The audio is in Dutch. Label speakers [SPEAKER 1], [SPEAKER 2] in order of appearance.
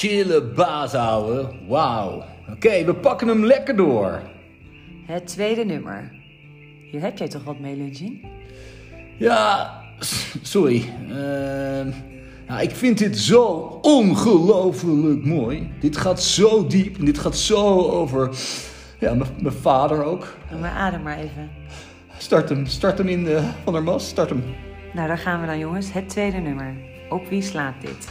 [SPEAKER 1] Chille baas, ouwe. Wauw. Oké, we pakken hem lekker door.
[SPEAKER 2] Het tweede nummer. Hier heb jij toch wat mee, Lungin?
[SPEAKER 1] Ja, sorry. nou, ik vind dit zo ongelooflijk mooi. Dit gaat zo diep en dit gaat zo over ja, mijn- vader ook.
[SPEAKER 2] Maar adem maar even.
[SPEAKER 1] Start hem, start hem in de Van der Mas, start hem.
[SPEAKER 2] Nou, daar gaan we dan, jongens. Het tweede nummer. Op wie slaat dit?